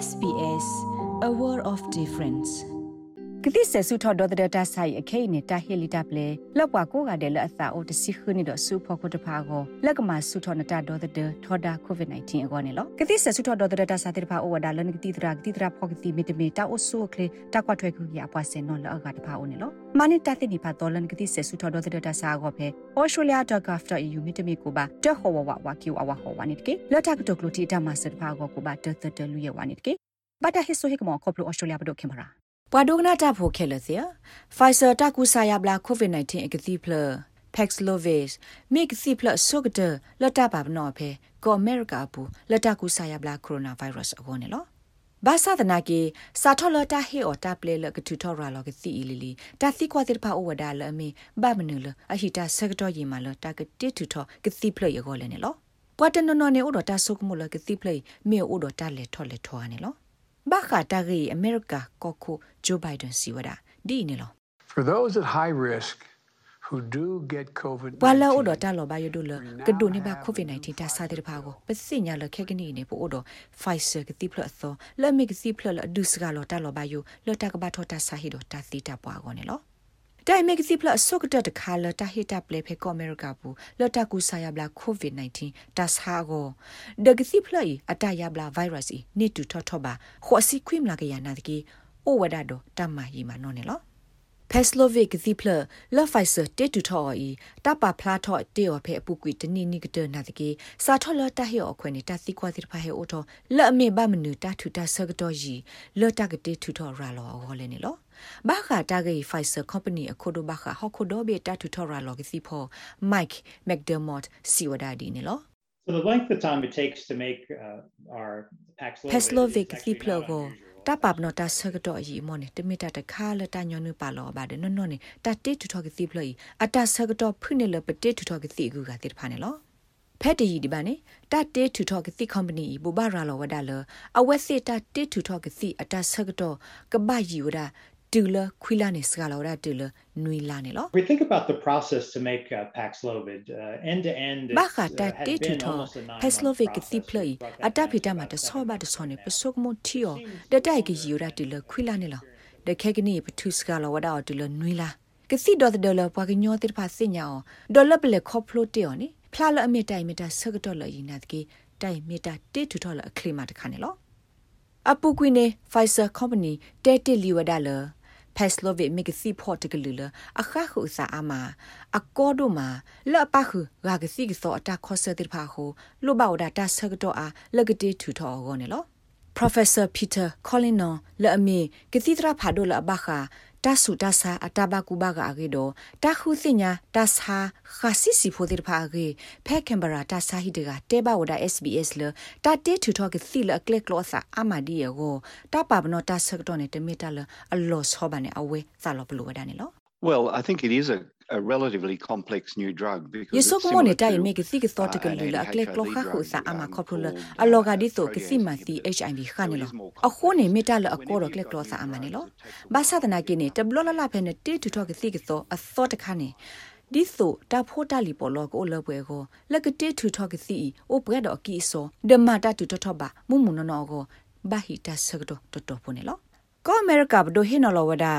SBS a world of difference ကတိဆဆူထော်ဒေါ်ဒတာဆိုင်အခိနေတာဟီလီတာပလေလောက်ပွားကိုကတဲ့လက်အသာအိုတစီခနီတော့ဆူဖို့ကိုတဖာကိုလက်ကမဆူထော်နတာဒေါ်ဒတထော်ဒါကိုဗစ် -19 အကောနေလောကတိဆဆူထော်ဒေါ်ဒတာစာတေဖာအိုဝဒါလနကတိတရာကတိတရာဖောကတိမီတမီတာအိုဆူကလေတာကွာထွဲခုရအပွားစင်နော်လောကတဖာအိုနေလောမနိတတဲ့နိဖာတော်လနကတိဆဆူထော်ဒေါ်ဒတာစာကောဖဲ australia.gov.au မီတမီကိုပါတဟောဝဝဝကီဝဝဟောဝနိတကေလက်တာကတကလူတီတာမဆတ်ဖာကောကိုပါတတတလူရဝနိတကေဘာတာဟစ်ဆိုဟိကမောခေါပလို australia ဘဒိုခင်မရာ ပွာဒိုဂနာတာဖိုခဲလစီဖိုင်ဆာတာကူဆာယာဘလာကိုဗစ် -19 အကတိဖလဖက်စလိုဗစ်မိကစီဖလဆုကဒလတာပါဘနောဖေကိုအမေရိကပူလတာကူဆာယာဘလာကိုရိုနာဗိုင်းရပ်စ်အကောနေလောဘာသာဒနာကေစာထောလတာဟေအတာပလေလကတူထောရာလကစီအီလီလီတာသိကွာတိဖာအိုဝဒါလအမီဘာမနူလအဟီတာဆက်တော်ယီမာလတာကတိတူထောကစီဖလရကောလဲနေလောပွာတနနော်နေအိုဒတာဆုကမလကစီဖလေမေအိုဒတာလေထောလေထောနေလော ဘာခတာဂီအမေရိကကိုခုဂျိုဘိုင်ဒန်စီဝဒဒီနေလော For those at high risk who do get covid ဘလာအိုဒတာလောဘယဒုလကဒုနေဘကိုဗစ် -19 တာစာတဲ့ပါကိုပစိညာလခဲကနီနေပို့အိုဒ Pfizer ကတိဖလအသောလက်မီကစီဖလလဒုစကလောတာလောဘယလတာကဘာထောတာစာဟီဒတာသီတာပွားကောနေလော တိုင်မက်စီဖလဆုကတတခါလတာဟီတာပလေဖေကောအမေရိကဘူးလတာကူဆာယဘလာကိုဗစ် -19 တတ်ဟာကိုဒဂစီဖလိုက်အတယဘလာဗိုင်းရပ်စ်နေတူထော့ထော့ပါခေါ်စီခွိမလာကရနာတကီအိုဝဒါဒတမဟီမနော်နေလောဖက်စလိုဗစ်ကစီဖလလဖိုင်ဆာတေတူထော်ဤတပဖလာထော့တေော်ဖေအပူကွီတနိနိကတနာတကေစာထော်လတဟေော်ခွနေတသိ ကွာတိဖာဟေအိုထောလအမေဘမနူတထူတဆကတော်ကြီးလတကတေထူထော်ရာလောဟောလဲနေလောဘာခာတာဂေ Pfizer company အခုဒိုဘာခာဟခုဒိုဘေတာတူထော်ရာလောကစီဖော Mike McDermott စီဝဒါဒီနေလော So the length of time it takes to make uh, our Paxlovid Ciplogo တပပနတာဆကတော့အီမောနေတမီတာတခါလတညွန်နုပါလောပါတယ်နော်နော်နေတတေတူထော်ကစီဖလို့အတဆကတော့ဖွနေလပတေတူထော်ကစီကူကတိဖာနေလောဖက်တီဒီပါနေတတေတူထော်ကစီကုမ္ပဏီဘူဘာရာလောဝဒါလအဝက်စစ်တတေတူထော်ကစီအတဆကတော့ကပယီဝဒါ တူလခွီလာနေစကလောဒါတူလနွီလာနေလော We think about the process to make uh, Paxlovid uh, end to end ဘာခတာတေတူထော Paxlovid ကတိပလီအတဖိတမှာတဆောဘတဆောနေပစုကမတီယောတတိုက်ကယူရတူလခွီလာနေလောတခဲကနီပထုစကလောဝဒါတူလနွီလာကစီဒေါ်ဒေါ်လပွားကညောတိဖာစညာဒေါ်လပလေခေါဖလိုတေယောနေဖလာလအမီတိုင်မီတာဆကတော်လယိနာတကေတိုင်မီတာတေတူထောလအခလိမတခါနေလောအပူကွီနေ Pfizer company တဲတေလီဝဒါလ ဖက်စလိုဗစ်မီကစီဖော့တကလူလအခါခုစာအမအကောဒိုမာလော့ပခုဂါကစီကစောအတာခောဆတိဖာဟုလိုဘောဒါတာဆကတော့အားလကတိထူထောဂောနေလော Professor Peter Collinon လအမီကတိတရာဖာဒိုလဘခာတဆုတဆာအတဘကူဘကအဂေဒတခုစညာတဆာခါစီစီဖိုဒီဖာဂေဖဲကင်ဘရာတဆာဟီဒကတေဘဝဒ SBS လတတေထူထောကစီလကလက်ကလောဆာအမဒီယောတပပနောတဆက်တော့နေတမီတလအလောဆောဘနေအဝဲစာလောဘလိုဝဒနေလော Well, I think it is a a relatively complex new drug because Yesok mo ne tai me kisi ke thot ke lula kle klo kha khu sa ama khophula aloga di to kisi ma ti HIV kha ne lo a kho ne me ta lo a ko ro kle klo sa ama ne lo ba sa dana ke ne tablo la la phe ne ti tu tho kisi ke so a thot kha ne ဒီဆိုတာဖိုတာလီပေါ်လောကိုလပွဲကိုလက်ကတေထူထော့ကစီအိုဘရက်တော့ကီဆိုဒမတာတူထော့ပါမုံမုံနော်ကိုဘာဟီတာဆကတော့တော်တော်ပုန်နော် ကောအမေရိကဘဒိုဟေနော်လဝဒါ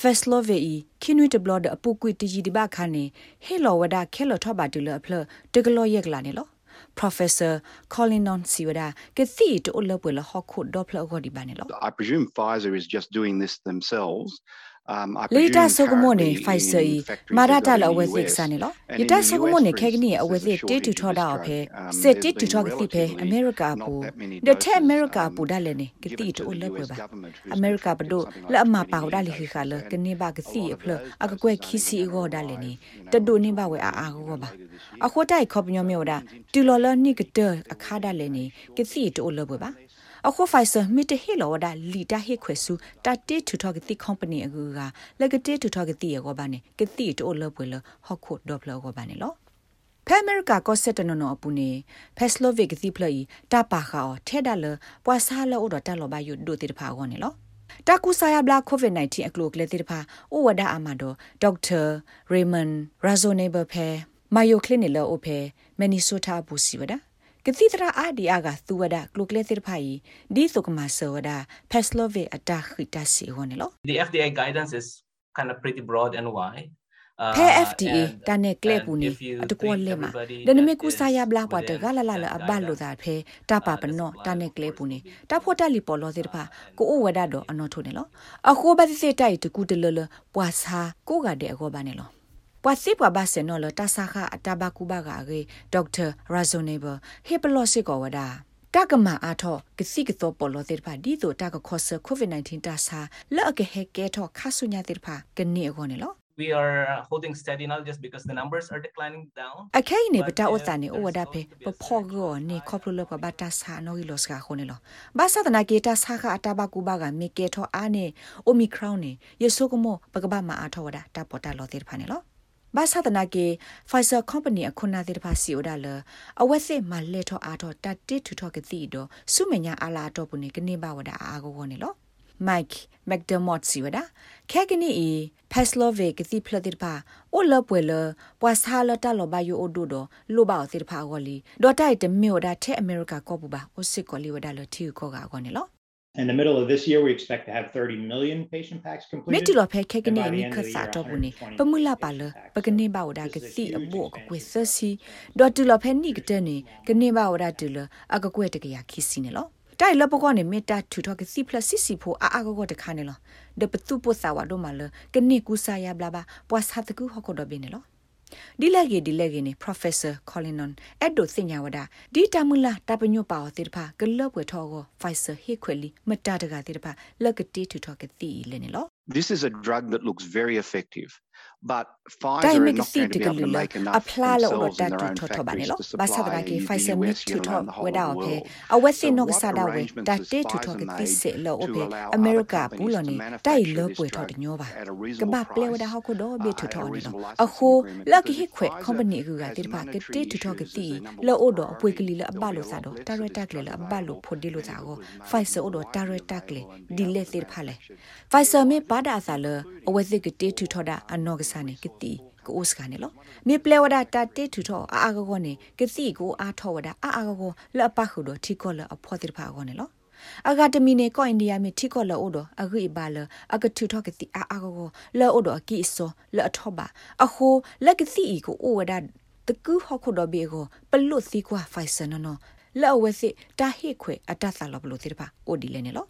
ဖက်စလိုဗီခိနွီတဘလဒအပူကွီတီဂျီဒီဘခါနေဟေလောဝဒါခဲလောထဘတူလအဖလတကလောယက်လာနေလော Professor Colin Non Siwada ke thi to lo pwe lo hokho do phlo go di ba ne lo I presume Pfizer is just doing this themselves Lita sogomone Pfizer i marata la awezi sane lo Lita sogomone khegni awezi te tu thoda phe se te tu thog ti phe America pu the the America pu da le ne kiti to le pwe ba America pa do la ma pa da li kha le kini ba kiti phlo akakwe khisi go da le ni te do ni ba we a a go ba a kho tai khop nyo myo da tu lo lo ni kete akha da le ni kiti to le pwe ba အခုဖိုင်ဆာမီတဟီလောဒါလီတာဟီခွေဆူတာတေထူထောကတိကုမ္ပဏီအကူကလကတေထူထောကတိရောဘာနေကတိတိုလပွေလဟခုဒေါပလောကဘာနေလောဖဲအမေရိကကောဆက်တနနောအပူနေဖက်စလိုဗစ်ကတိဖလီတာပါခါထဲဒါလပွာဆာလောဒတာလောဘယုဒိုတိတဖာကောနေလောတာကူဆာယာဘလာကိုဗစ် -19 အကလုကလေတိတဖာအိုဝဒါအမဒိုဒေါက်တာရေမန်ရာဇိုနေဘဖဲမိုယိုကလင်းနီလောအိုဖဲမနီဆိုတာဘူစီဝဒါ ကကတိတရာအာဒီအာကသူဝဒကလုကလေတိဖိုင်ဒီသုကမဆောဒဖက်စလိုဗေအတာခိတစီဟောနေလော The FDA guidance is kind of pretty broad and wide ဖဲ FDA တနဲ့ကလေပူနေအတကောလဲမှာဒနမေကူဆာယဘလာပွားတကလာလာလအဘလိုသာဖဲတပါပနောတနဲ့ကလေပူနေတာဖို့တက်လီပေါ်လို့သေးတဖာကိုအိုဝဒတော့အနော်ထုံနေလောအခုဘတ်စစ်တိုက်တကူတလလပွာစာကိုကတဲ့အကောပါနေလော ပွာစီပွာဘာစနော်လတဆာခအတဘကူဘာကရေဒေါက်တာရာဇိုနေဘဟေပလောစစ်ကောဝဒါတကမအားထောကစီကတော့ပေါ်လို့တဲ့ဖာဒီတော့တကခေါ်ဆကိုဗစ် -19 တဆာလော့ကဟဲကဲထောခါဆုညာတဲ့ဖာကနေအကောနေလော we are holding steady now just because the numbers are declining down အခိုင်နေပတာဥတန်နေဩဝဒဖေပဖောကောနေခေါပလလကဘတာဆာနိုဂီလောစကခုန်နေလောဘာသာတနာကေတာဆာခအတာဘကူဘာ ကမေကေထောအာနေအိုမီခရောင်းနေယေဆုကမောပကဘာမအားထောဝဒတာပေါ်တာလောတေဖာနေလောဘာသာတနာကေ Pfizer company အခုနာတဲ့ဖာစီအိုဒါလအဝက်စစ်မလက်ထောအားထောတတိထူထောကတိတော့စုမညာအာလာတော့ပုန်ကနေဘာဝဒအာကိုကိုနေလော Mike McDermott စီဝဒခဲကနီအီ Paslove ကတိဖလတိပါအိုလပွဲလပွာစာလတလဘယိုအိုဒိုဒလိုဘာတိဖာဂောလီဒေါ်တိုက်တမြို့ဒါထဲအမေရိကကော ပူပါအိုစစ်ကောလီဝဒါလတီကိုကကောနေလော In the middle of this year, we expect to have 30 million patient packs completed. မေတီလောဖဲခဲကနေနိခဆာတော့ဘူးနေပမူလာပါလပကနေဘာဝဒါကစီအဘောကကွေဆစီဒေါ်တူလောဖဲနိကတဲ့နေကနေဘာဝဒါတူလအကကွေတကရခီစီနေလောတိုင်လပကောနေမေတာထူထောကစီပလစီစီဖိုအာအာကောတခါနေလောဒပတူပိုဆာဝဒိုမလကနေကူဆာယဘလာဘာပွာဆတ်ကူဟကောဒဘင်းနေလော ဒီလက်ကြီးဒီလက်ကြီးနေ professor collinon အဲ့ဒိုစညာဝဒဒီတမူလာတပညိုပါဝတိတဖာဂလော့ပွဲထောကို Pfizer ဟိခွေလီမတတကတိတဖာလက်ကတိထူထောကတိလဲနေလော This is a drug that looks very effective But Pfizer are not going to be able to make enough apply lo ro themselves in da their own tu to ba ne factories lo to ba sa supply da ke the Pfizer mi US, tu you know, to and the whole we of da the o phe world. a we So si no what sa da we arrangements da has te tu to Pfizer ke ti made se lo o to phe allow other America bu companies lo to ni manufacture dai lo this pwe to drug de nyo ba at a ka reasonable ba ple wa da price, ha ko do be uh, tu at to a ni lo reasonable a licensing ho agreement la ki because hi khwe Pfizer company gu ga has te ba ke monetary te tu to ke issues ti as their number lo one o do pwe ke li la priority. ba lo There'll be sa a do lot ta less re of ta this ke la drug ba lo available pho di lo and sa it go will be Pfizer o do widely ta re ta ke le available and di be le able to te pha le manufacture. Pfizer me ba da sa le a we se ke te tu to da a no ga sa ne ke ti ko os ka ne lo me ple wa da ta te tu to a a go go ne ke ti ko a tho wa da a a go go la pa khu do thi ko la a pho ti pha go ne lo အဂါတမီနေကိုအိန္ဒိယမီထိကောလောဒအဂိဘာလအကထုထောကတိအာအာကိုလောဒအကီဆိုလောထောပါအဟိုလက်ကစီကိုအိုဝဒတကူဟခုဒဘေကိုပလုစီကွာဖိုင်ဆနနောလောဝစီတာဟိခွေအတသလောဘလို့တိပါအိုဒီလဲနေလော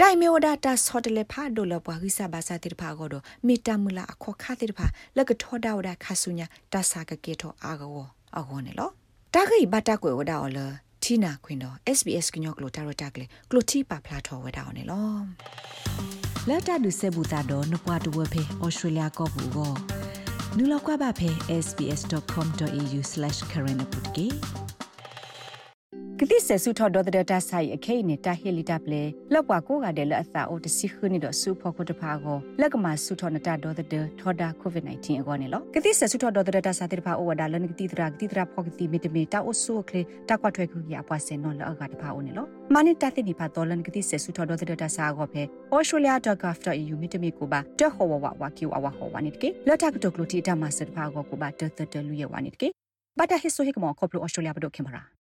တိုင်မေဝဒတာဆော့တလေဖာဒိုလပွားခိစာဘာစာတိဖာကိုတော့မီတမူလာအခောခါတိဖာလက်ကထောဒါဝဒခါဆုညာတဆာကကေထောအာကောအကောနေလောတာခိဘတာကွေဝဒါော်လတီနာခွင်တော့ SBS ကညောကလိုတာရတာကလေကလိုတီပါဖလာထောဝဲတာအောင်နော်လက်တာဒုစေဘူတာတော့နပွားတဝဖေဩစတြေးလျကောဘူကိုနူလောက်ကွာပါဖေ sbs.com.au/current apotke က တိဆဆုထော်ဒေါ်တဲ့တာဆိုင်အခိနေတာဟီလီတာပလေလောက်ကွာကိုကတဲ့လက်အသာအိုတစီခနီတော့ဆူဖို့ကိုတဖာကိုလက်ကမှာဆုထော်နတာဒေါ်တဲ့ထော်ဒါကိုဗစ် -19 အကောနေလောကတိဆဆုထော်ဒေါ်တဲ့တာစာတဲ့ဖာအိုဝဒါလနကတိတရာကတိတရာဖောက်ကတိမီတမီတာအိုဆူကလေတာကွာထွဲခုရအပွားစင်နော်လောက်ကတဖာအိုနေလောမနိတတဲ့ဒီဖာတော်လနကတိဆဆုထော်ဒေါ်တဲ့တာစာကိုဖေ australia.gov.au မီတမီကိုပါတဟောဝဝဝကီဝဝဟောဝနိတကေလက်တာကတကလိုတီတာမဆတ်ဖာကိုကိုပါတတတလူရဝနိတကေဘာတာဟစ်ဆိုဟိကမောခေါပလို australia ဘဒိုခင်မရာ